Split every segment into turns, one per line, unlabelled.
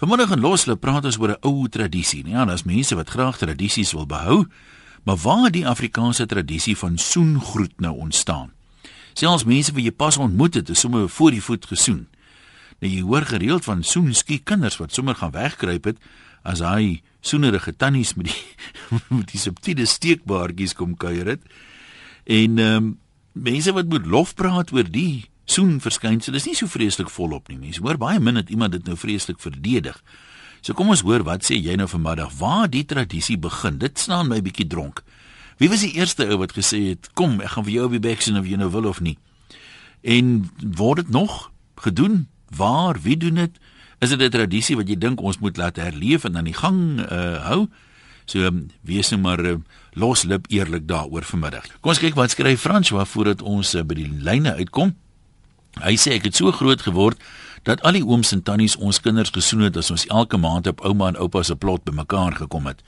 Vanmiddag in Losle praat ons oor 'n ou tradisie. Ja, daar's mense wat graag tradisies wil behou, maar waar het die Afrikaanse tradisie van soengroet nou ontstaan? Selfs mense wat jy pas ontmoet het, is sommer voor die voet gesoen. Nou jy hoor gereeld van soenskie kinders wat sommer gaan wegkruip het as hy soenerige tannies met die met die subtiele steekbaartjies kom kuier het. En ehm um, mense wat moet lof praat oor die soen verskynsel is nie so vreeslik volop nie. Mense hoor baie min dat iemand dit nou vreeslik verdedig. So kom ons hoor wat sê jy nou vanmiddag waar die tradisie begin. Dit staan my bietjie dronk. Wie was die eerste ou wat gesê het kom ek gaan vir jou op die bek sien of jy nou wil of nie? En word dit nog gedoen? Waar? Wie doen dit? Is dit 'n tradisie wat jy dink ons moet laat herleef en aan die gang uh, hou? So wees nou maar uh, loslip eerlik daaroor vanmiddag. Kom ons kyk wat skryf François voordat ons uh, by die lyne uitkom. Hy sê ek het so groot geword dat al die ooms en tannies ons kinders gesoen het as ons elke maand op ouma en oupa se plot bymekaar gekom het.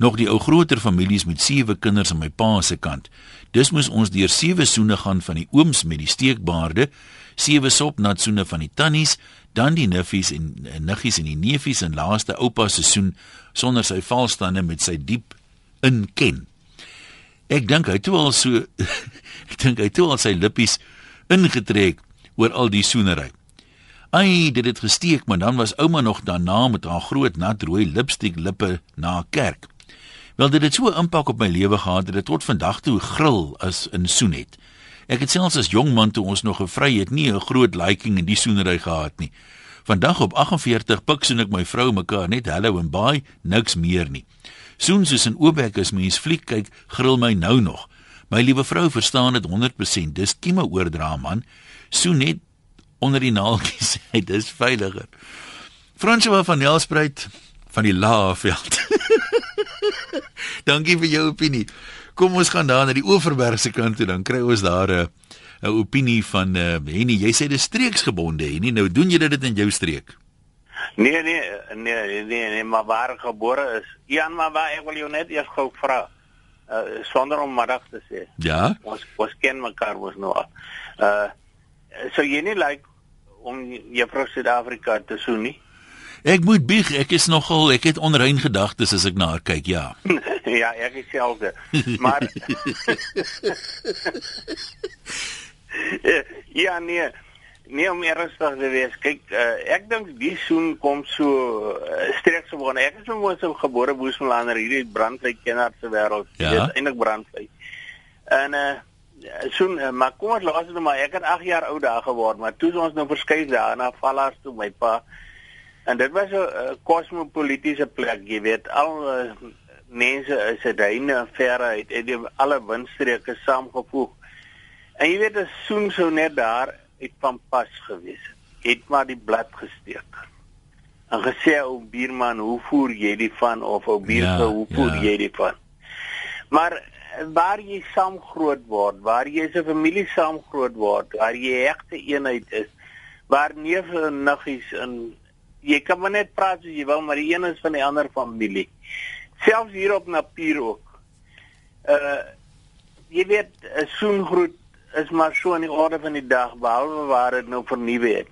Nog die ou groter families met sewe kinders aan my pa se kant. Dis moes ons deur sewe soene gaan van die ooms met die steekbaarde, sewe sopnat soene van die tannies, dan die niffies en, en niggies en die neefies en laaste oupa se soen sonder sy valstande met sy diep inken. Ek dink hy toe al so ek dink hy toe al sy lippies ingetrek oor al die soenery. Ai, dit het gesteek, maar dan was ouma nog daarna met haar groot nat rooi lipstik lippe na kerk. Wel dit het so 'n impak op my lewe gehad dat dit tot vandag toe gril as in soen het. Ek het selfs as jong man toe ons nog gevry het, nie 'n groot liking in die soenery gehad nie. Vandag op 48 pik soen ek my vrou mekaar net hallo en bye, niks meer nie. Soen soos 'n oopbek as mens fliek kyk, gril my nou nog. My liewe vrou verstaan dit 100%. Dis kieme oordra man so net onder die naaltjies hy dis veiliger. François van Nelspruit van die Laagveld. Dankie vir jou opinie. Kom ons gaan daar na die Oeverberg se kant toe dan kry ons daar 'n 'n opinie van uh, Henny. Jy sê dis streeksgebonde Henny. Nou doen jy dit in jou streek?
Nee nee nee nee nee maar waar gebore is. Ian maar waar ek wil jou net eers gou vra. Uh, sonder om middag te sê.
Ja.
Ons ons ken mekaar mos nou. Uh so jy nie like om juffrou Suid-Afrika te soen nie.
Ek moet bieg, ek is nogal, ek het onrein gedagtes as ek na haar kyk, ja.
ja, ek is selfde. Maar Ja, nee. Nee, om ernstig te wees. Kyk, uh, ek dink die soen kom so uh, streeks op. Ek is mos so gebore Boesmanlander hierdie brandvlei kenner se wêreld.
Ja?
Dit is eintlik brandvlei. En uh soen uh, maar kom ons dit nou maar ek het 8 jaar oud daar geword maar toe ons nou verskuif daar na Valas toe my pa. En dit was 'n uh, kosmopolitiese plek jy weet al uh, mense is dit hyne en verre uit het die alle windstreke saamgevoeg. En jy weet 'n soen sou net daar het van pas gewees het. Maar die blad gesteek. En gesê ou buurman hoe voer jy die van? of ou buurvrou ja, hoe voer ja. jy die van? Maar waar jy saam groot word, waar jy as 'n familie saam groot word, waar jy regte eenheid is, waar neef en niggies en jy kan maar net praat as jy wil, maar die een is van die ander familie. Selfs hier op Napier ook. Uh jy weet, 'n soengroet is maar so in die orde van die dag behalwe waar dit nou vernuwe het.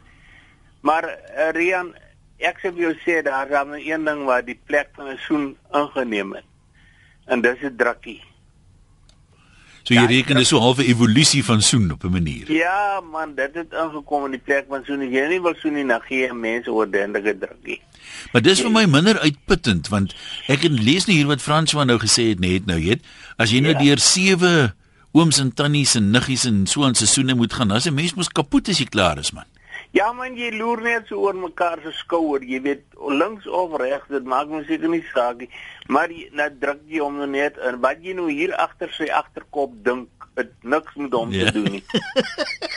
Maar uh, Rian, ek sê vir jou sê daar dan een ding waar die plek van 'n soen ingeneem het. En dis 'n drukkie.
So jy ja, reken dis so 'n halfe evolusie van soen op 'n manier.
Ja, man, dit het ingekom in die plek van soen. Jy nie wil soen nie, dan gee mense oordendige drukkie.
Maar dis vir my minder uitputtend want ek het lees nou hier wat François nou gesê het net nou, weet, as jy nou ja. deur sewe ooms en tannies en niggies en so 'n seisoene moet gaan, dan is 'n mens mos kapot as jy klaar is, man.
Ja man, jy loer net so oor mekaar se skouer, jy weet, links of regs, dit maak mos seker nie saak nie. Maar jy, nou druk jy hom net en wat jy nou hier agter sy agterkop dink, dit niks met hom ja. te doen nie.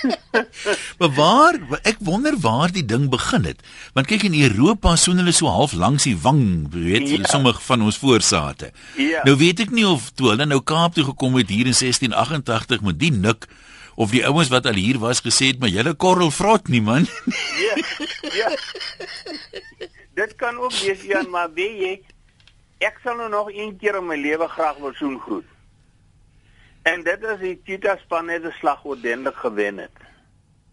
maar waar ek wonder waar die ding begin het. Want kyk in Europa soen hulle so half langs die wang, weet jy, ja. sommige van ons voorsate. Ja. Nou weet ek nie of toe hulle nou Kaap toe gekom het hier in 1688 met die nik of die ouens wat al hier was gesê het maar julle korrel vrot nie man.
ja. Ja. Dit kan ook wees Jan, maar weet jy ek sal nou nog een keer in my lewe graag wil soen groet. En dit is die Cheetah span net 'n slag ordentlik gewen het.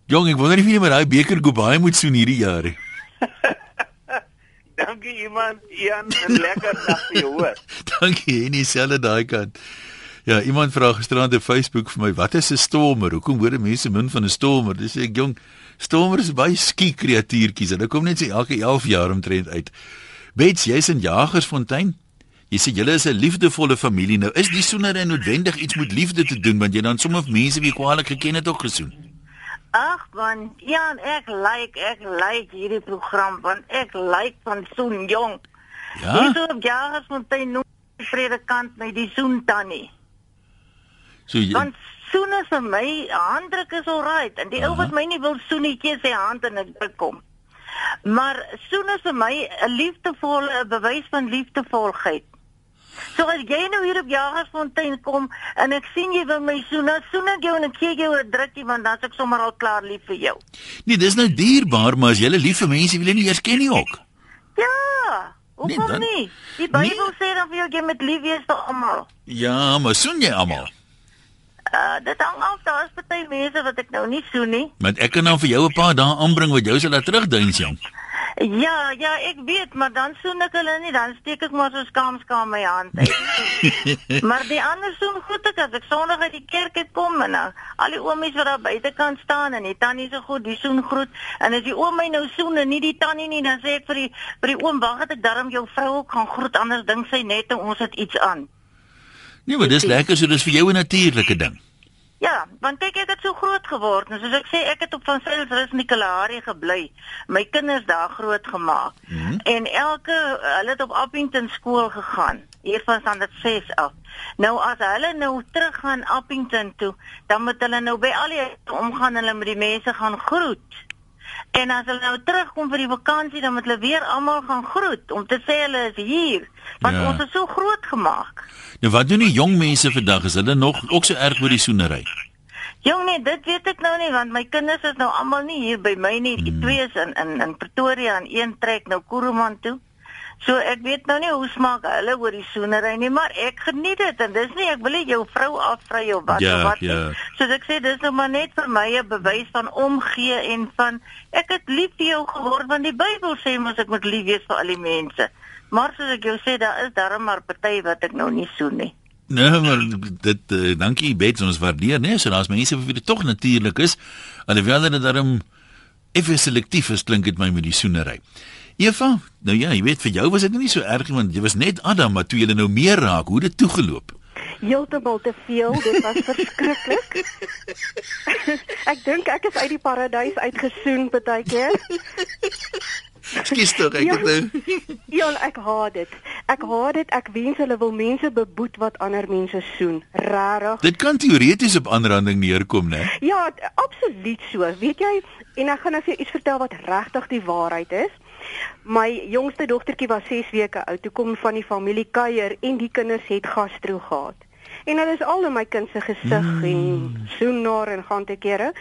Jong, ek wonder of jy met daai beker go baie moet soen hierdie jaar.
dankie iemand. Ian, 'n lekker dag vir jou hoor.
dankie en dieselfde daai kant. Ja, iemand vra gisterand op Facebook vir my, wat is 'n stormer? Hoekom hoor mense min van 'n stormer? Dis ek jong, stormer is baie skie kreatuurtjies. Hulle kom net so elke 11 jaar omtrent uit. Bets, jy's in Jagersfontein. Jy sê julle is 'n liefdevolle familie. Nou is die soenery noodwendig iets met liefde te doen want jy dan sommer mense wie kwaliek geken het ook gesoen.
Ag man, ja, ek like ek like hierdie program want ek like van Soen Jong.
Ja.
Dis op Jagersfontein nou predikant met die Soen tannie.
So jy
Want soen is vir my handdruk is alright en die ou wat my nie wil soenetjie sy hand in ek bekom. Maar soen is vir my 'n liefdevolle 'n bewys van liefdevolheid. So as jy nou hier op Jagersfontein kom en ek sien jy wil my soen, dan soen ek jou en ek gee jou 'n drukkie want dan's ek sommer al klaar lief vir jou.
Nee, dis nou dierbaar, maar as jy lief vir mense wil jy nie eers ken nie ook.
Ja, hoekom
Nee, dan-
nie? Die Bybel sê dan vir jou jy moet lief wees vir almal.
Ja, maar soen jy almal?
Uh dit hang af, daar is baie mense wat ek nou nie soen nie.
Want ek kan dan vir jou 'n paar dae aanbring wat jou sal laat terugduins jong.
Ja, ja, ek weet, maar dan soen ek hulle nie, dan steek ek maar so skaam skaam my hand uit. maar die ander soen goed ek as ek Sondag uit die kerk uit kom en dan al die oomies wat daar buitekant staan en die tannie so goed, die soen groet en as die oom my nou soen en nie die tannie nie, dan sê ek vir die vir die oom, wag dat ek darm jou vrou ook gaan groet anders dink sy net ons het iets aan.
Nee, maar dis lekker so dis vir jou 'n natuurlike ding.
Ja, want kyk ek het so groot geword. Nou soos ek sê, ek het op van Sailsrus Nicolari gebly. My kinders daar groot gemaak. Mm -hmm. En elke hulle het op Appington skool gegaan, hier van standaard 6 af. Nou as hulle nou teruggaan Appington toe, dan moet hulle nou by al die omgaan hulle met die mense gaan groet. En as hulle nou terugkom vir die vakansie, dan moet hulle weer almal gaan groet om te sê hulle is hier, want
Ja.
ons is so groot gemaak.
Nou wat doen die jong mense vandag? Is hulle nog ook so erg oor die soenery?
Jong nee, dit weet ek nou nie want my kinders is nou almal nie hier by my nie. Die twee is in in in Pretoria en een trek nou Kuruman toe. So ek weet nou nie hoe smaak hulle oor die soenery nie, maar ek geniet dit en dis nie ek wil nie jou vrou afvry of wat
Ja,
of wat nie.
ja.
Soos ek sê, dis nou maar net vir my 'n bewys van omgee en van ek het lief vir jou geword want die Bybel sê mos ek moet lief wees vir al die mense. Maar soos ek jou sê, daar is darm maar party wat ek nou nie soen nie.
Nee, maar dit uh, dankie Bets, ons waardeer, nee, so daar's mense vir wie dit tog natuurlik is. Alhoewel dit daarom effe selektief is, klink dit my met die soenery. Eva, nou ja, jy weet vir jou was dit nie so erg nie want jy was net Adam, maar toe jy nou meer raak, hoe dit toegeloop?
heeltemal te veel. Dit was verskriklik. ek dink ek is uit die paradys uitgesoen partykeer.
Ekskuus tog, ek het nou
Ja, ek haat dit. Ek haat dit. Ek wens hulle wil mense beboet wat ander mense soen. Rarig.
Dit kan teoreties op aanranding neerkom, né?
Ja, d- absoluut so. Weet jy, en ek gaan nou vir jou iets vertel wat regtig die waarheid is. My jongste dogtertjie was 6 weke oud. Toe kom van die familie kuier en die kinders het gastro gehad. En hulle is al in my kind se gesig mm. en soen haar en gaan te kere.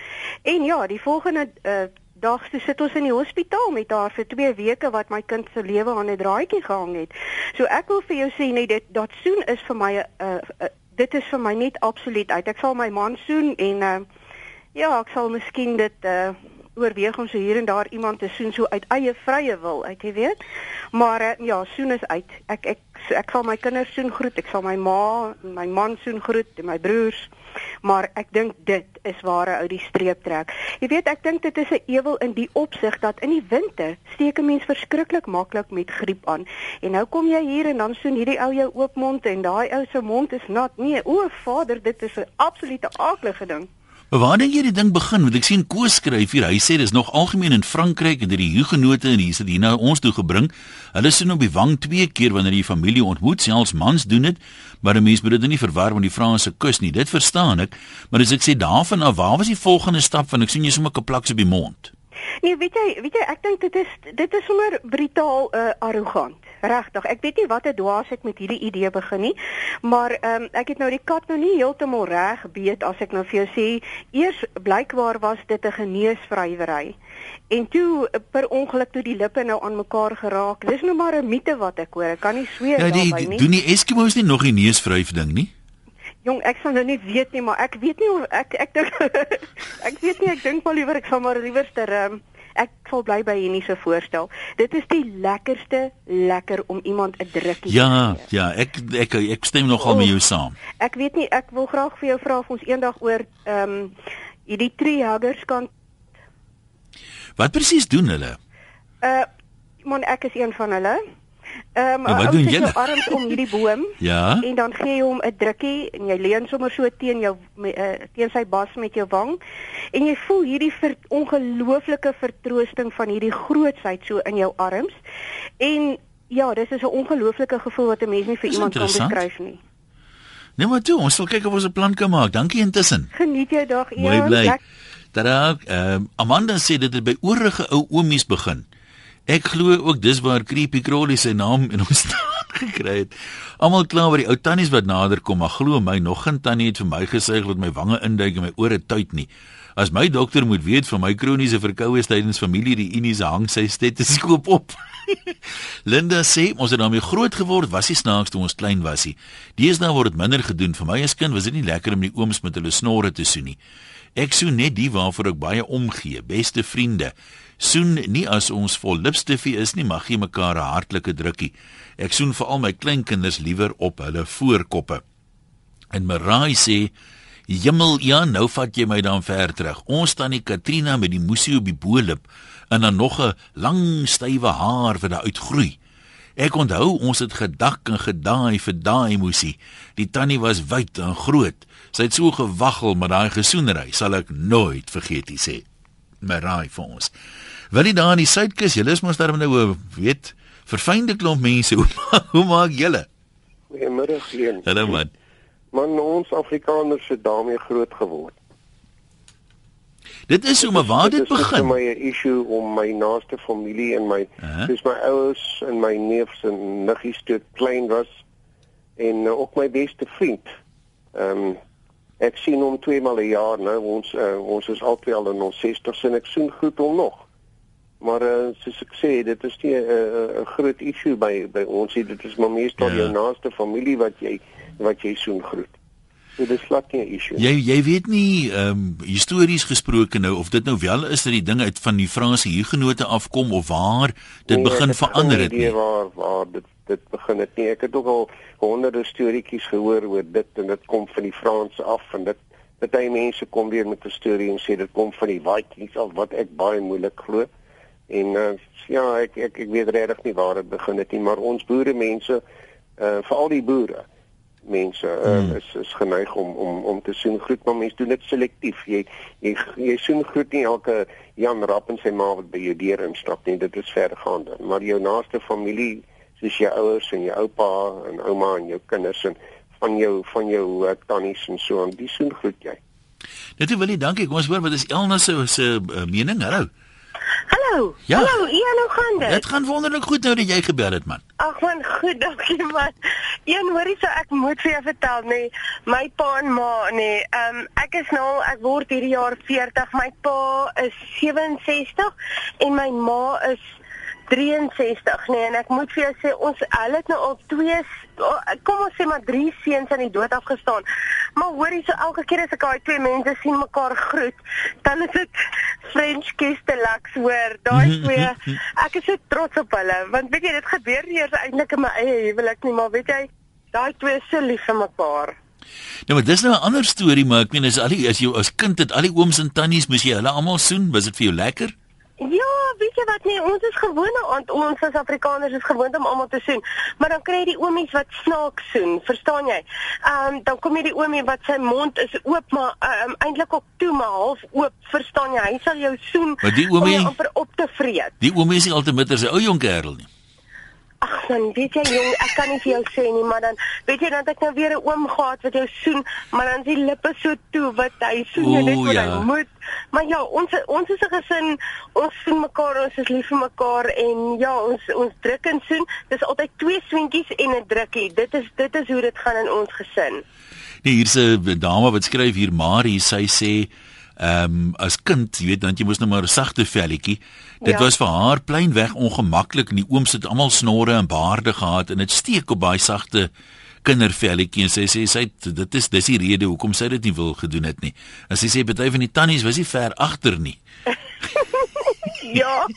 En ja, die volgende uh, dag toe sit ons in die hospitaal met haar vir 2 weke wat my kind se lewe aan 'n draadjie gehang het. So ek wil vir jou sê net dit dat soen is vir my 'n uh, uh, dit is vir my net absoluut uit. Ek sal my man soen en uh, ja, ek sal miskien dit uh oorweeg om so hier en daar iemand te soen so uit eie vrye wil, uit jy weet. Maar uh, ja, soen is uit. Ek ek ek sal my kinders soen groet, ek sal my ma, en my man soen groet en my broers. Maar ek dink dit is waar 'n ou die streep trek. Jy weet, ek dink dit is 'n ewel in die opsig dat in die winter steek 'n mens verskriklik maklik met griep aan. En nou kom jy hier en dan soen hierdie ou jou oop mond en daai ou se mond is nat. Nee, o Vader, dit is 'n absolute aaklige ding.
Maar waar dink jy die ding begin? Want ek sien Koos skryf hier. Hy sê dis nog algemeen in Frankryk en dit die Hugenote en hier is dit na ons toe gebring. Hulle sien op die wang twee keer wanneer jy familie ontmoet, selfs mans doen dit, maar 'n mens moet dit nie verwar met die Franse kus nie. Dit verstaan ek, maar as ek sê daarvan af, waar was die volgende stap van ek sien jy sommer 'n plaks op die mond?
Nee, weet jy, weet jy, ek dink dit is dit is sommer brutaal uh, arrogant. Regtig. Ek weet nie watter dwaas ek met hierdie idee begin nie, maar ehm um, ek het nou die kat nou nie heeltemal reg beet as ek nou vir jou sê eers blykbaar was dit 'n geneesvrywery. En toe eh, per ongeluk toe die lippe nou aan mekaar geraak. Dis nou maar 'n mite wat ek hoor. Ek kan nie sweer
Ja, die,
daarby
die
nie.
doen die Eskimos nie nog die neusvryf ding nie?
Jong, ek sal nou nie weet nie, maar ek weet nie of ek ek dink ek weet nie, ek dink maar liewer ek sal maar liewer ter ehm ek sal bly by hierdie se voorstel. Dit is die lekkerste lekker om iemand 'n drukkie
Ja,
te gee.
ja, ek ek ek stem nogal met jou saam.
Ek weet nie, ek wil graag vir jou vra of ons eendag oor ehm um, hierdie tree huggers kan
Wat presies doen hulle?
uh man ek is een van hulle. Ehm
Maar wat doen julle?
jou arms om hierdie boom
Ja.
en dan gee jy hom 'n drukkie en jy leun sommer so teen jou me- uh, teen sy bas met jou wang en jy voel hierdie ver, ongelooflike vertroosting van hierdie grootsheid so in jou arms. En ja, dis is 'n ongelooflike gevoel wat 'n mens nie vir
Dis
iemand kan beskryf nie.
Nee maar toe, ons sal kyk of ons 'n plan kan maak. Dankie intussen.
Geniet jou dag,
Mooi
Ian.
bly.
Lek-
Tada, ehm Amanda sê dit het by oorige ou oomies begin. Ek glo ook dis waar Creepy Crawly sy naam in ons staat gekry het. Almal kla oor die ou tannies wat nader kom, maar glo my, nog geen tannie het vir my gesê dat my wange induik en my ore tuit nie. As my dokter moet weet van my kroniese verkoues tydens familie-reunies, se hang sy stetoskoop op. Linda sê ons het daarmee groot geword, was nie snaaks toe ons klein was nie. Deesdae word dit minder gedoen. Vir my as kind was dit nie lekker om die ooms met hulle snorre te soen nie. Ek soen net die waarvoor ek baie omgee, beste vriende. Soen nie as ons vol lipstifie is nie, mag gee mekaar 'n hartlike drukkie. Ek soen vir al my kleinkinders liewer op hulle voorkoppe. En Marai sê Jimmel, ja, nou vat jy my dan ver terug. Ons tannie Katrina met die moesie op die bolip en dan nog 'n lang stywe haar wat daar uitgroei. Ek onthou ons het gedak en gedaai vir daai moesie. Die tannie was wyd en groot. Sy het so gewaggel met daai gesoenery, sal ek nooit vergeet sê. Marai vir ons. Wil jy daar in die Suidkus, julle is mos daar nou 'n weet verfynde klomp mense. Hoe, hoe maak julle?
Goeiemiddag een.
Hallo man.
Man, ons Afrikaners het daarmee groot geword.
Dit is hoe maar waar dit
is vir
begin.
my 'n issue om my naaste familie en my
Aha.
dis my ouers en my neefs en niggies toe klein was en uh, ook my beste vriend. Ehm um, ek sien hom twee maal 'n jaar nou. Ons uh, ons is albei al in ons 60s en ek sien goed hom nog. Maar uh, soos ek sê, dit is nie 'n uh, 'n groot issue by by ons nie. Dit is maar meestal
Ja.
jou naaste familie wat jy wat jy soen groet. So dis glad nie 'n issue.
Jy jy weet nie ehm um, histories gesproke nou of dit nou wel is dat die ding uit van die Franse huurgenote afkom of waar dit
Nee,
begin verander het nie.
Waar waar dit dit begin het nie. Ek het ook al honderde storieetjies gehoor oor dit en dit kom van die Franse af en dit baie mense kom weer met 'n storie en sê dit kom van die Vikings af wat ek baie moeilik glo. En uh, ja, ek ek ek weet regtig nie waar dit begin het nie, maar ons boere mense uh veral die boere mense uh,
Hmm.
is is geneig om om om te soen groet maar mense doen dit selektief jy jy jy soen groet nie elke Jan Rapp en sy ma wat by jou deur instap nie dit is vergaande maar jou naaste familie soos jou ouers en jou oupa en ouma en jou kinders en van jou van jou uh, tannies en so aan die soen groet jy
Net wil jy dankie. Kom ons hoor wat is Elna se se uh, mening? Hallo.
Hallo.
Ja.
Hallo, Ian, hoe gaan dit?
Dit gaan wonderlik goed nou dat jy gebel het man.
Ag man, goed, dankie man. Een hoorie so ek moet vir jou vertel nê, nee, my pa en ma nê, nee, ehm um, ek is nou ek word hierdie jaar 40. My pa is 67 en my ma is 63 nee en ek moet vir jou sê ons hulle het nou al twee kom ons sê maar drie seuns aan die dood afgestaan. Maar hoorie so elke keer as ek daai twee mense sien mekaar groet, dan is dit French kiss the lux hoor. Daai twee ek is so trots op hulle want weet jy dit gebeur nie eers eintlik in my eie huwelik nie, maar weet jy daai twee is so lief vir mekaar.
Nou maar dis nou 'n ander storie maar ek meen as al die as jy as kind het al die ooms en tannies moes jy hulle almal soen, was dit vir jou lekker?
Ja, weet jy wat nee, ons is gewoond aan ons as Afrikaners is gewoond om almal te soen. Maar dan kry jy die oomies wat snaaks soen, verstaan jy? Ehm um, dan kom jy die oomie wat sy mond is oop maar ehm um, eintlik ook toe maar half oop, verstaan jy? Hy sal jou soen
Maar die
om
oomie-
jou amper op te vreet.
Die oom is nie altyd met 'n ou jong kerel nie.
Ag man, weet jy jong, ek kan nie vir jou sê nie, maar dan weet jy dan het ek nou weer 'n oom gehad wat jou soen, maar dan is die lippe so toe wat hy soen jou net
Oeh,
wat
ja.
hy moet. Maar ja, ons ons is 'n gesin, ons soen mekaar, ons is lief vir mekaar en ja, ons ons druk en soen. Dis altyd twee swentjies en 'n drukkie. Dit is dit is hoe dit gaan in ons gesin.
Nee, hier's 'n dame wat skryf hier Marie, sy sê ehm um, as kind, jy weet, dan jy moes nou maar 'n sagte velletjie. Dit
Ja.
was vir haar pleinweg ongemaklik en die ooms het almal snorre en baarde gehad en dit steek op baie sagte kindervelletjie en sy sê sy het, dit is dis die rede hoekom sy dit nie wil gedoen het nie. En sy sê party van die tannies was nie ver agter nie.
ja,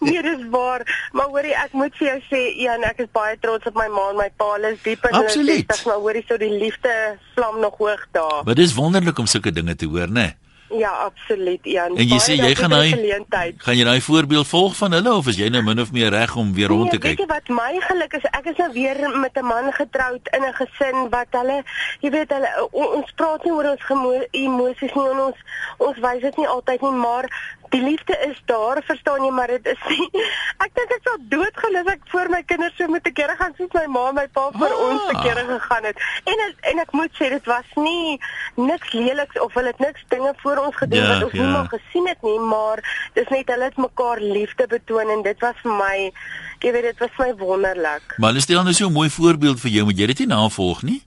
nee, dis waar. Maar hoorie, ek moet vir jou sê, Ian, ek is baie trots op my ma en my pa. Hulle is diep in hulle
Absoluut.
60's, maar hoorie, so die liefde vlam nog hoog daar.
Maar dis wonderlik om sulke dinge te hoor, né?
Ja, absoluut, Ian.
En jy sê jy gaan hy gaan jy daai voorbeeld volg van hulle of is jy nou min of meer reg om weer rond te
Nee, weet
kyk?
jy wat my geluk is? Ek is nou weer met 'n man getroud in 'n gesin wat hulle, jy weet hulle o- ons praat nie oor ons gemo- emosies nie en ons ons wys dit nie altyd nie, maar die liefde is daar, verstaan jy, maar dit is nie Ek dink ek sal doodgaan as ek voor my kinders so moet keer gaan soos my ma en my pa vir
Ah.
ons keer gegaan het. En en ek moet sê dit was nie niks leliks of hulle het niks dinge voor ons gedoen
Ja,
wat ons
ja.
nie maar gesien het nie, maar dis net hulle het mekaar liefde betoon en dit was vir my jy weet dit was vir my wonderlik.
Maar hulle stel nou so 'n mooi voorbeeld vir jou, moet jy dit nie navolg nie?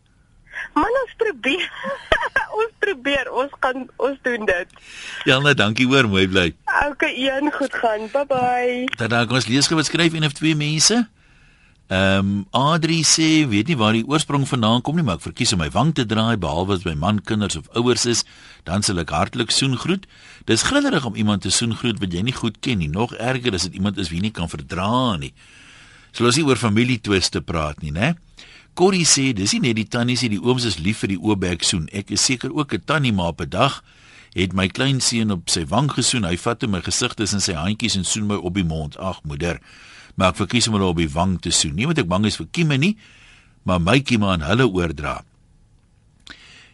Man ons probeer. ons probeer. Ons gaan ons doen dit.
Janne, dankie hoor, mooi bly.
Okay, een goed gaan. Bye bye.
Daar kom ons lees gou wat skryf een of twee mense. Ehm um, Adri sê weet nie waar die oorsprong vandaan kom nie, maar ek verkies om my wang te draai behalwe as my man, kinders of ouers is, dan sal ek hartlik soen groet. Dis grillerig om iemand te soen groet wat jy nie goed ken nie. Nog erger is dit iemand is wie nie kan verdra nie. So ons nie oor familietwiste praat nie, né? Corrie sê dis nie net die tannies nie, die ooms is lief vir die oobek soen. Ek is seker ook 'n tannie maar op 'n dag het my kleinseun op sy wang gesoen. Hy vat my gesig tussen sy handjies en soen my op die mond. Ag moeder, maar ek verkies om hulle op die wang te soen. Nie want ek bang is vir kieme nie, maar my kieme aan hulle oordra.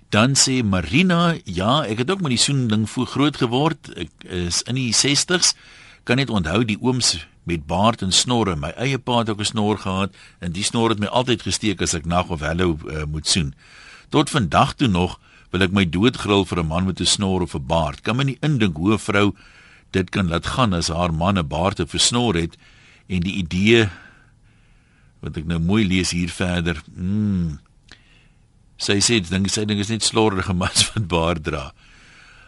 Dan sê Marina, ja, ek het ook met die soen ding voor groot geword. Ek is in die 60s. Kan net onthou die ooms met baard en snorre. My eie pa het ook 'n snor gehad en die snor het my altyd gesteek as ek nag of hallo uh, moet soen. Tot vandag toe nog wil ek my doodgril vir 'n man met 'n snor of 'n baard. Kan my nie indink hoe 'n vrou dit kan laat gaan as haar man 'n baard of 'n snor het en die idee wat ek nou mooi lees hier verder. Mm, Sy sê dit ding sy ding is net slordige mans wat baard dra.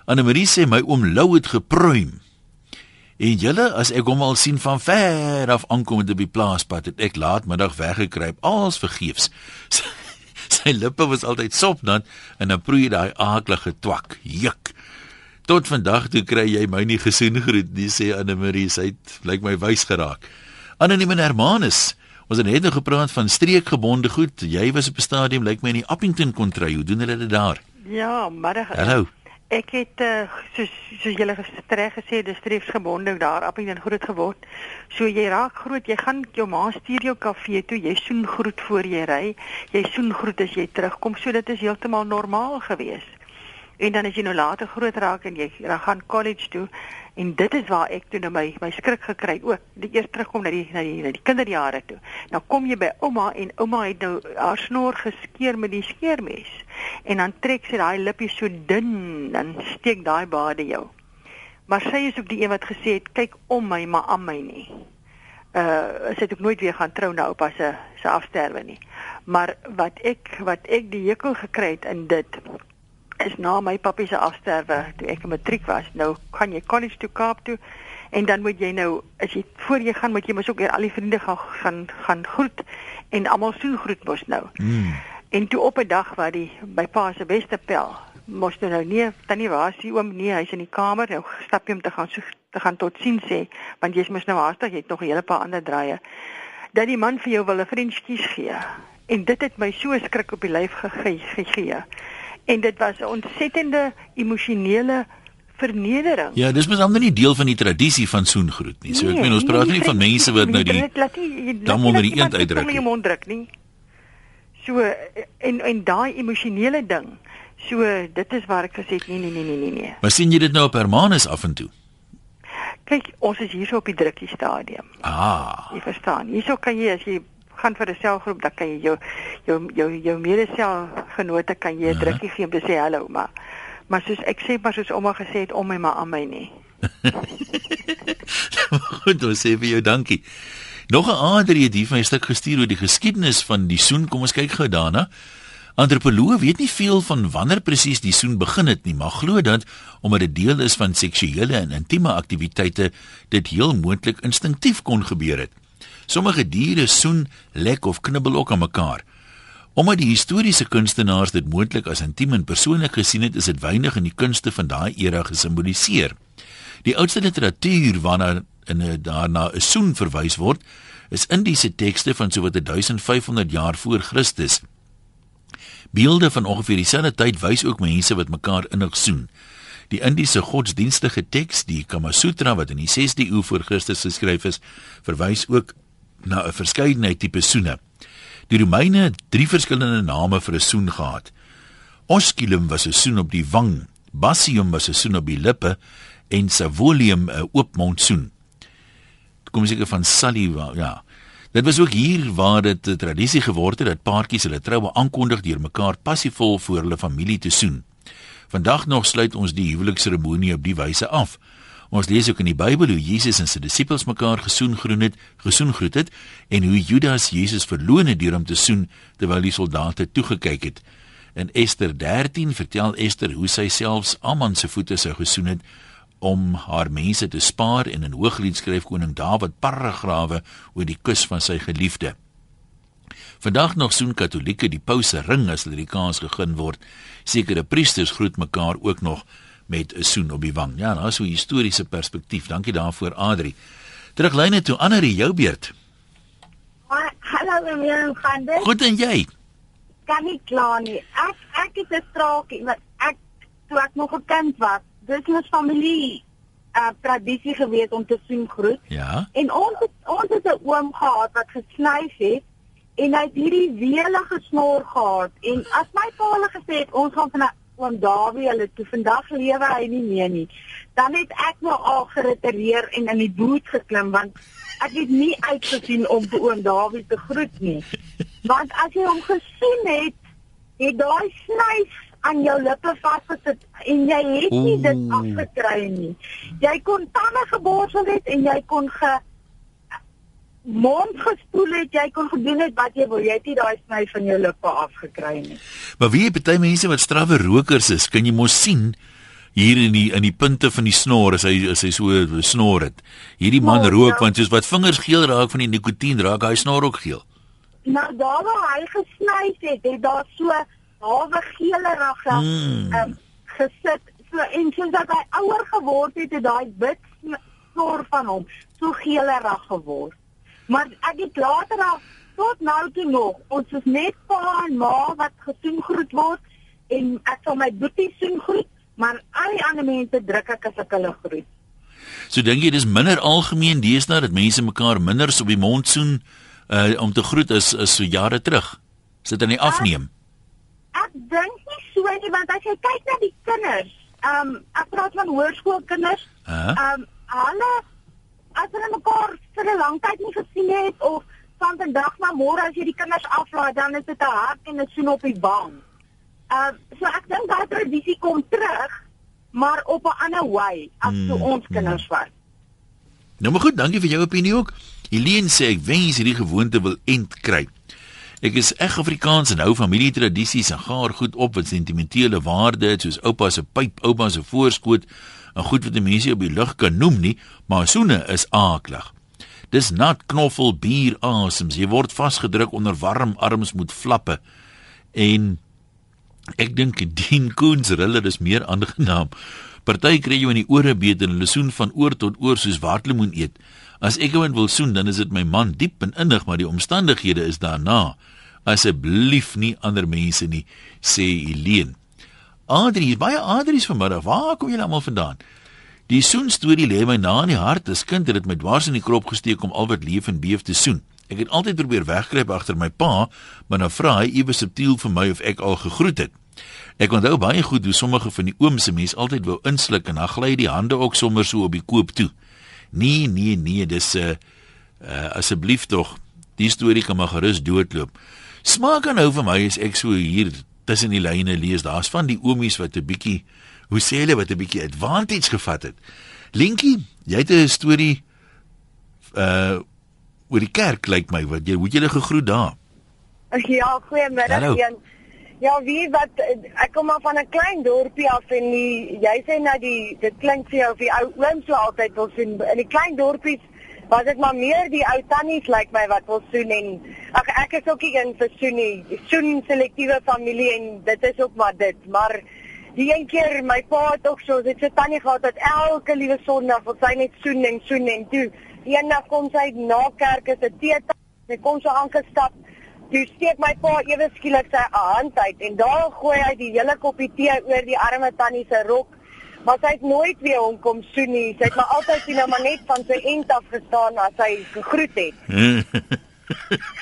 Anne Marie sê my oom Lou het gepruim. En julle as ek hom al sien van ver af aankom op die plaaspad het ek laatmiddag weggekruip als vergeefs. Sy, sy lippe was altyd sopnat en dan proei daai aaklige twak. Juk. Tot vandag toe kry jy my nie gesoen groet nie sê Anne Marie sy het lyk my wys geraak. Anoniem en Hermanus Ons het net nou gepraat van streekgebonde goed. Jy was op 'n stadium lyk my in die Appington kontry. Hoe doen hulle dit daar?
Ja, middag.
Hallo.
Ek het uh, soos soos julle gestreg gesê, dis streefsgebonde daar op en groot geword. So jy raak groot, jy gaan jou ma stuur jou kafee toe, jy soen groet voor jy ry, jy soen groet as jy terugkom. So dit is heeltemal normaal gewees. En dan as jy nou later groot raak en jy dan gaan college toe en dit is waar ek toe nou my my skrik gekry ook. Die eers terugkom na die na die na die kinderjare toe. Nou kom jy by ouma en ouma het nou haar snor geskeer met die skeermes. En dan trek sy daai lippies so dun, dan steek daai bade jou. Maar sy is ook die een wat gesê het kyk om my maar aan my nie. Uh sy het ook nooit weer gaan trou na oupa se se afsterwe nie. Maar wat ek wat ek die hekel gekry het in dit is na my papi se afsterwe toe ek in matriek was. Nou gaan jy college toe Kaap toe en dan moet jy nou as jy voor jy gaan moet jy mos ook weer al die vriende gaan gaan gaan groet en almal soen groet mos nou.
Mm.
En toe op 'n dag waar die my pa se beste pel mos toe nou nie tannie waar is die oom nee hy's in die kamer nou stap jy om te gaan so te gaan tot sien sê want jy's mos nou haastig jy het nog 'n hele paar ander draaie dat die man vir jou wil 'n vriendskies gee en dit het my so skrik op die lyf gegee gegee en dit was 'n ontsettende emosionele vernedering
Ja, dis mos ander nie deel van die tradisie van soengroet nie. So ek
Nee,
meen ons praat
die
nie van
vriend-
mense wat nou die
nie- laat
dam
nie
onder die eend uitdruk nie.
So en en daai emosionele ding. So dit is waar ek gesê het nee nee nee nee nee nee.
Maar sien jy dit nou op Hermanus af en toe?
Kyk, ons is hierso op die drukkie stadium.
Ah.
Jy verstaan. Hierso kan jy as jy gaan vir 'n selgroep, dan kan jy jou jou jou jou medeselgenote kan jy 'n
Ja.
drukkie gee om te sê hallo, maar maar soos ek sê maar soos ouma gesê het om my maar aan my nie.
Goed, ons sê vir jou dankie. Nog 'n Adrie het hier van 'n stuk gestuur oor die geskiedenis van die soen. Kom ons kyk gou daarna. Antropoloë weet nie veel van wanneer presies die soen begin het nie, maar glo dat omdat dit deel is van seksuele en intieme aktiwiteite, dit heel moontlik instinktief kon gebeur het. Sommige diere soen, lek of knibbel ook aan mekaar. Omdat die historiese kunstenaars dit moontlik as intiem en persoonlik gesien het, is dit weinig in die kunste van daai era gesimboliseer. Die oudste literatuur waarna in 'n daarna 'n soen verwys word, is Indiese tekste van sowat 1500 jaar voor Christus. Beelde van ongeveer dieselfde tyd wys ook mense wat mekaar innig soen. Die Indiese godsdienstige teks, die Kama Sutra wat in die 6de eeu voor Christus geskryf is, verwys ook na 'n verskeidenheid tipe soene. Die Romeine het drie verskillende name vir 'n soen gehad. Osculum was 'n soen op die wang, Basium was 'n soen op die lippe en Savolium 'n oopmondsoen. Dit kom seker van saliva, ja. Dit was ook hier waar dit 'n tradisie geword het dat paartjies hulle troue aankondig deur mekaar passievol voor hulle familie te soen. Vandag nog sluit ons die huwelikseremonie op die wyse af. Ons lees ook in die Bybel hoe Jesus en sy disippels mekaar gesoen groet het, gesoen groet het en hoe Judas Jesus verloon het deur hom te soen terwyl die soldate toegekyk het. In Ester 13 vertel Ester hoe sy selfs Aman se voete sou gesoen het om haar mense te spaar en in Hooglied skryf koning Dawid paragrawe oor die kus van sy geliefde. Vandag nog soen Katolieke die pouse ring as hulle die kans gegee word. Sekere priesters groet mekaar ook nog met 'n soen op die wang. Ja, daar's so 'n historiese perspektief. Dankie daarvoor Adri. Teruglyne toe Annerie, jou beurt.
Hallo, meneer van der.
Goed en jy?
Kan nie kla nie. Ek ek is 'n straakie, want ek toe ek nog 'n kind was, 'n familie uh tradisie gewees om te soen groet.
Ja.
En ons het, ons het 'n oom gehad wat gesny het en hy het hierdie weelige snor gehad en as my pa hulle gesê het ons gaan van oom Dawie hulle toe vandag lewe hy nie meer nie. Dan het ek nou al geretireer en in die boot geklim want ek het nie uitgesien om vir oom Dawie te groet nie. Want as jy hom gesien het, het daai snys aan jou lippe vasgesit en jy het nie dit afgekry nie. Jy kon tande geborsel het en jy kon ge mond gespoel het, jy kon gedoen het wat jy wil. Jy het nie daai sny van jou lippe afgekry nie.
Maar wie party mense wat strawwe rokers is, kan jy mos sien hier in die in die punte van die snor as hy as hy so snor het. Hierdie man oh, rook ja. want soos wat vingers geel raak van die nikotien raak hy snor ook geel.
Nou daar waar hy gesny het, het daar so hawe geelerag mm. um, gesit. So en soos dat hy ouer geword het, het daai wit snor van hom so geelerag geword. Maar ek het later af tot nou toe nog, ons is net pa en ma wat gesoen groet word en ek sal my boetie soen groet, maar al die ander mense druk ek as ek hulle groet.
So dink jy dis minder algemeen deesdae dat mense mekaar minder op die mond soen uh, om te groet as as so jare terug? Sit in die afneem.
Ek, ek dink nie so nie want as jy kyk na die kinders, ehm um, ek praat van hoërskoolkinders, ehm uh -huh. um, hulle as hulle mekaar vir 'n lang tyd nie gesien het of van vandag na môre as jy die kinders aflaai, dan is dit 'n hart en 'n soen op die wang. Uh so ek dink daai tradisie kom terug, maar op 'n ander wy as toe hmm, ons kinders was.
Nou maar goed, dankie vir jou opinie ook. Helene sê ek wens hierdie gewoonte wil end kry. Ek is eg Afrikaans en hou familietradisies en gaar goed op wat sentimentele waarde het soos oupa se pyp, ouma se voorskoot, 'n goed wat mense op die lug kan noem nie, maar soene is aaklig. Dis nat knoffel bier asems. Jy word vasgedruk onder warm arms met flappe. En ek dink Dean Koens hulle is meer aangenaam. Party kry jy in die ore beet en hulle soen van oor tot oor soos waterlemoen eet. As ek iemand wil soen, dan is dit my man diep en innig, maar die omstandighede is daarna. Asseblief nie ander mense nie, sê Helene. Adri, baie Adri's vanmiddag. Waar kom julle almal vandaan? Die soen storie lê my na in die hart. As kind het dit my dwars in die krop gesteek om al wat leef en beef te soen. Ek het altyd probeer wegkruip agter my pa, maar nou vra hy ewe subtiel vir my of ek al gegroet het. Ek onthou baie goed hoe sommige van die ooms se mense altyd wou insluk en dan gly die hande ook sommer so op die koop toe. Nee, nee, nee, dis 'n uh, uh, asseblief tog. Die storie kan maar gerus doodloop. Smaak aan nou vir my as ek so hier tussen die lyne lees, daar's van die oomies wat 'n bietjie, hoe sê hulle, wat 'n bietjie advantage gevat het. Linkie, jy het 'n storie uh oor die kerk lyk my wat jy hoe jy gegroet daar.
Ja, goeiemiddag een. Ja, wie wat ek kom maar van 'n klein dorpie af en die, jy sê nou die dit klink vir jou of die ou oom so altyd wil sien in die klein dorpies was dit maar meer die ou tannies lyk like my wat wil soen en ag ek is ook nie in vir soen nie. Soen selektiewe familie en dit is ook maar dit, maar
die een keer my pa het ook so, dit se tannie gehad dat elke liewe Sondag wil sy net soen en soen en toe. Eendag kom sy na kerk is 'n tee sy kom so aangestap. Toe steek my pa ewe skielik sy hand uit en daar gooi hy die hele koppie tee oor die arme tannie se rok. Maar sy het nooit weer hom kom soen nie. Sy het maar altyd sien maar net van sy end af gestaan as hy gegroet het.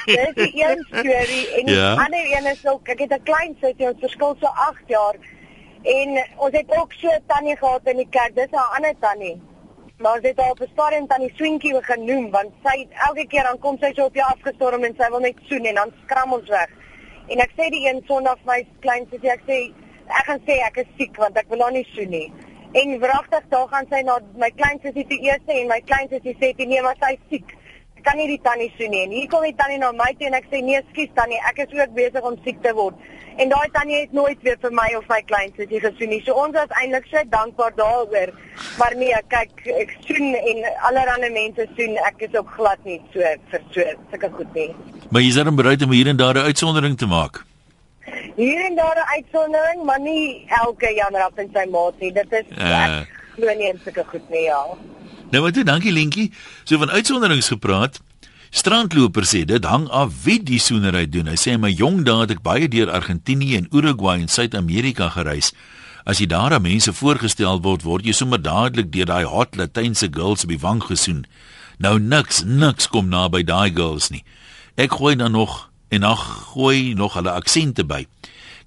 Dis die een storie en die
Ja.
ander een is ook ek het 'n klein sussie, ons verskil so 8 jaar. En ons het ook so 'n tannie gehad in die kerk. Dis 'n ander tannie. Maar ons het haar op 'n stadium tannie Swinkie genoem want sy elke keer dan kom sy so op jou afgestorm en sy wil net soen en dan skram ons weg. En ek sê die een Sondag my klein sussie, ek sê ek gaan sê ek is siek want ek wil haar nie soen nie. En wragtig daar gaan sy na my klein sussie toe eers en my klein sussie sê nee, maar sy is siek. Kan nie die tannie soen nie. En hier kom die tannie na my toe en ek sê nee, skus tannie, ek is ook besig om siek te word. En daai tannie het nooit weer vir my of my klein sussie gesoen nie. So ons was eintlik so dankbaar daaroor. Maar nee, kyk, ek soen en allerlei mense soen. Ek is ook glad nie so vir so sulke goed nie.
Maar jy is dan bereid om hier en daar 'n uitsondering te maak.
Hier en daar 'n uitsondering, maar nie elke jammer op in sy maat nie. Dit is
Eh.
ek glo nie in sulke goed nie, ja.
Nou maar toe, dankie Lentjie. So van uitsonderings gepraat. Strandloper sê dit hang af wie die soenery doen. Hy sê in my jong dae het ek baie deur Argentinië en Uruguay en Suid-Amerika gereis. As jy daar aan mense voorgestel word, word jy sommer dadelik deur daai hot Latynse girls op die wang gesoen. Nou niks, niks kom naby daai girls nie. Ek gooi dan nog en ag gooi nog hulle aksente by.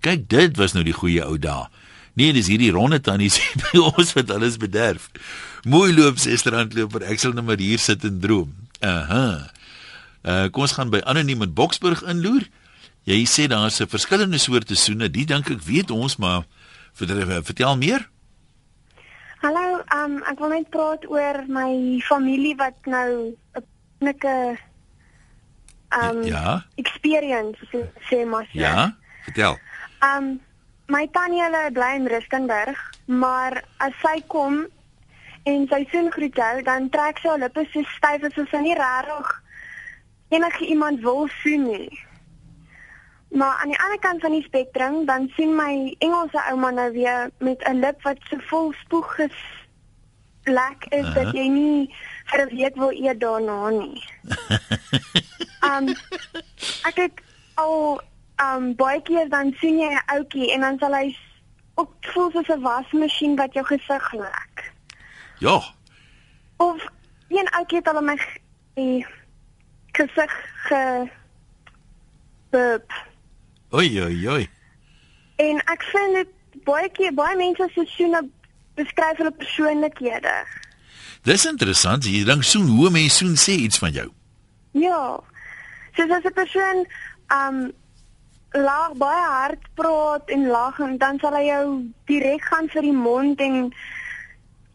Kyk, dit was nou die goeie ou dae. Nee, dis hierdie ronde tannies by ons wat alles bederf. Mooi loop sê strandloper, ek sal net maar hier sit en droom. Aha. Uh kom ons gaan by anoniem in Boksburg inloer. Jy sê daar's 'n verskillende soorte soene. Die dink ek weet ons, maar vertel, vertel meer.
Hallo, um, ek wil net praat oor my familie wat nou 'n nikke um
Ja.
experience so- sê maar. so.
Ja, vertel.
Um my tannie hulle bly in Rustenburg, maar as sy kom en sy soen groet jou, dan trek sy haar lippe so styf asof sy nie regtig enige iemand wil soen nie. Maar aan die ander kant van die spektrum, dan sien my Engelse ouma nou weer met 'n lip wat so vol spoeg geslek is
Aha.
dat jy nie vir 'n week wil eet daarna nie. Um ek het al um baie keer dan sien jy 'n ouetjie en dan sal hy ook voel soos 'n wasmasjien wat jou gesig lek.
Ja.
Of een ouetjie het al in my gesig ge burp.
Oei oei oei.
En ek vind dit baie keer baie mense se soene beskryf hulle persoonlikhede.
Dis interessant. Jy dink soen hoe mense soen sê iets van jou.
Ja. Soos as 'n persoon um laag baie hard praat en lag en dan sal hy jou direk gaan vir die mond en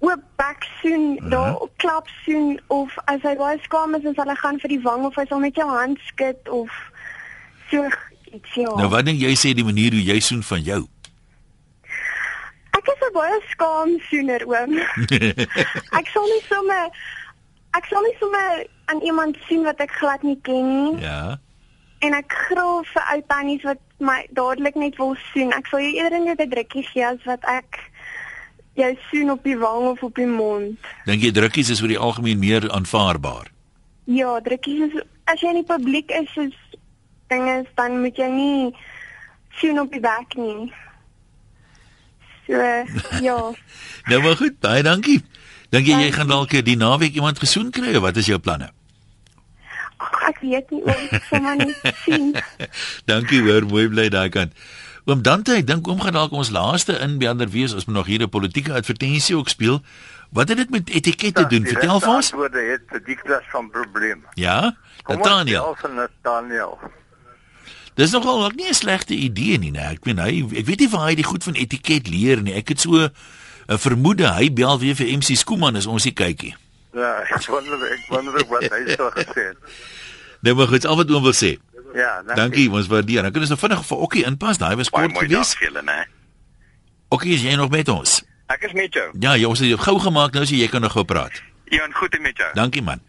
oop bek soen,
Aha.
daar klap soen of as hy baie skaam is, dan sal hy gaan vir die wang of hy sal met jou hand skud of so iets ja.
Nou wat dink jy sê die manier hoe jy soen van jou?
Ek is 'n baie skaam soener oom. ek sal nie sommer ek sal nie sommer aan iemand sien wat ek glad nie ken nie.
ja.
En ek gril vir ou tannies wat my dadelik net wil soen. Ek sal jou eerder net 'n drukkie gee as wat ek jou soen op die wang of op die mond.
Dink jy drukkies is oor die algemeen meer aanvaarbaar?
Ja, drukkies is as jy in die publiek is soos dinge dan moet jy nie soen op die bek nie. So ja.
Nou maar goed, baie dankie. Dink jy jy gaan dalk die naweek iemand gesoen kry of wat is jou planne?
Ag, ek weet nie ek sal maar net sien.
Dankie hoor, mooi bly daai kant. Oom Dante, ek dink oom gaan dalk ons laaste inbeller wees as ons nog hier 'n politieke advertensie ook speel. Wat het dit met etikette
Ja,
doen? Vertel vir ons.
Antwoorde het vir die klas van probleme.
Ja?
Kom
Nathaniel.
ons van Nathaniel.
Dis nogal ook nie 'n slegte idee nie, nee. Ek meen hy ek weet nie waar hy die goed van etiket leer nie. Ek het so 'n vermoede hy bel weer vir MC Skooman as ons hier kykie.
Ja, ek wonder ek wonder wat hy sou gesê het.
Nou maar goed, al wat oom wil sê.
Ja, dankie.
Dankie, ons waardeer. Dan kan ons nou vinnig vir Okkie inpas. Daai was
Baie
kort
mooi dag
geweest.
vir julle, né?
Okkie, is jy nog met ons?
Ek is met jou.
Ja, jy ons het jou gou gemaak nou so jy kan nog gou praat.
Ian, goed en met jou.
Dankie man.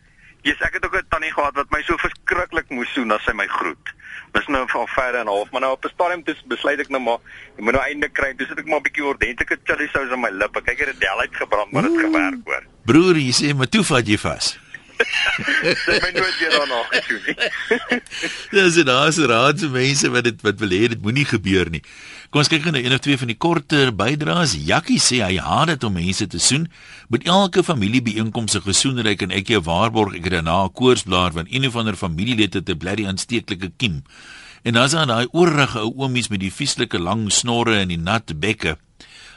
Yes, ek het ook 'n tannie gehad wat my so verskriklik moes soen as sy my groet. Dis nou van verder en half, maar nou op 'n stadium dis besluit ek nou maar ek moet nou einde kry. Dis het ek maar 'n bietjie ordentlike chili sous in my lippe. Kyk hier, dit del uitgebrand, maar dit gewerk hoor.
Broer, jy sê maar toe vat jy vas.
Dit my nooit weer daarna gedoen nie.
Dis en daar's raad se mense wat dit wat wil hê dit moenie gebeur nie. Kom ons kyk na een of twee van die korter bydraes. Jakkie sê hy haat dit om mense te soen. Met elke familiebeeenkomste gesoenryk en ek jou waarborg ek het daarna 'n koorsblaar van een of ander familielid het 'n blerrie aansteeklike kiem. En dan is daar daai oorrige ou oomies met die vieslike lang snorre en die nat bekke.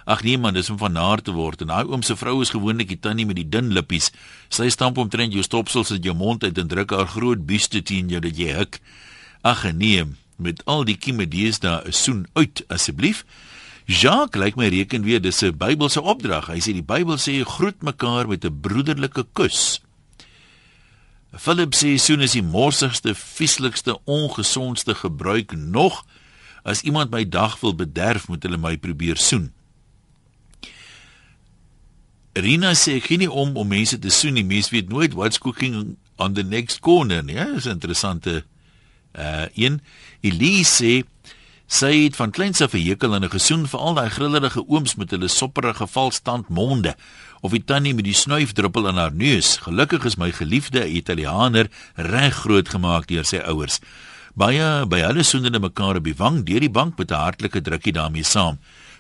Ag nee man, dis om van naar te word. En daai oom se vrou is gewoonlik die tannie met die dun lippies. Sy stamp omtrent jou stopsels uit jou mond uit en druk haar groot buste teen jou dat jy hik. Ag nee, met al die kimedees daar 'n soen uit asseblief. Jacques lyk my reken weer dis 'n Bybelse opdrag. Hy sê die Bybel sê groet mekaar met 'n broederlike kus. Philip sê soen is die morsigste, vieslikste, ongesondste gebruik nog. As iemand my dag wil bederf, moet hulle my probeer soen. Rina sê ek gee nie om om mense te soen nie. Mense weet nooit what's cooking on the next corner nie. Ja, dis 'n interessante uh een. Elise sê sy het van kleins af 'n hekel aan 'n gesoen vir al daai grillerige ooms met hulle sopperige valstand monde of die tannie met die snuifdruppel in haar neus. Gelukkig is my geliefde Italianer reg groot gemaak deur sy ouers. Baie by hulle soenende mekaar op die wang deur die bank met 'n hartlike drukkie daarmee saam.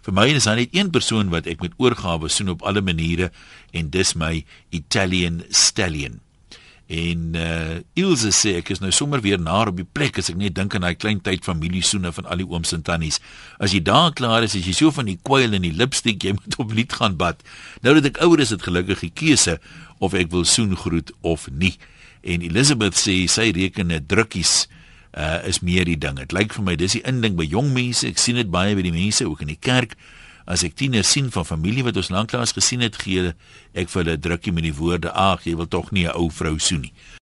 Vir my is daar net een persoon wat ek met oorgawe soen op alle maniere en dis my Italian stallion. En uh Ilse sê ek is nou sommer weer na op die plek as ek net dink aan daai klein tyd familiesoene van al die ooms en tannies. As jy daar klaar is, as jy so van die kwyl en die lipstik jy moet op lied gaan bad. Nou dat ek ouer is, het gelukkig die keuse of ek wil soen groet of nie. En Elizabeth sê sy reken net drukkies uh is meer die ding. Dit lyk vir my dis die inding by jong mense. Ek sien dit baie by die mense ook in die kerk. As ek tieners sien van familie wat ons lanklaas gesien het, gee ek vir hulle drukkie met die woorde: "Ag, jy wil tog nie 'n ou vrou soen nie."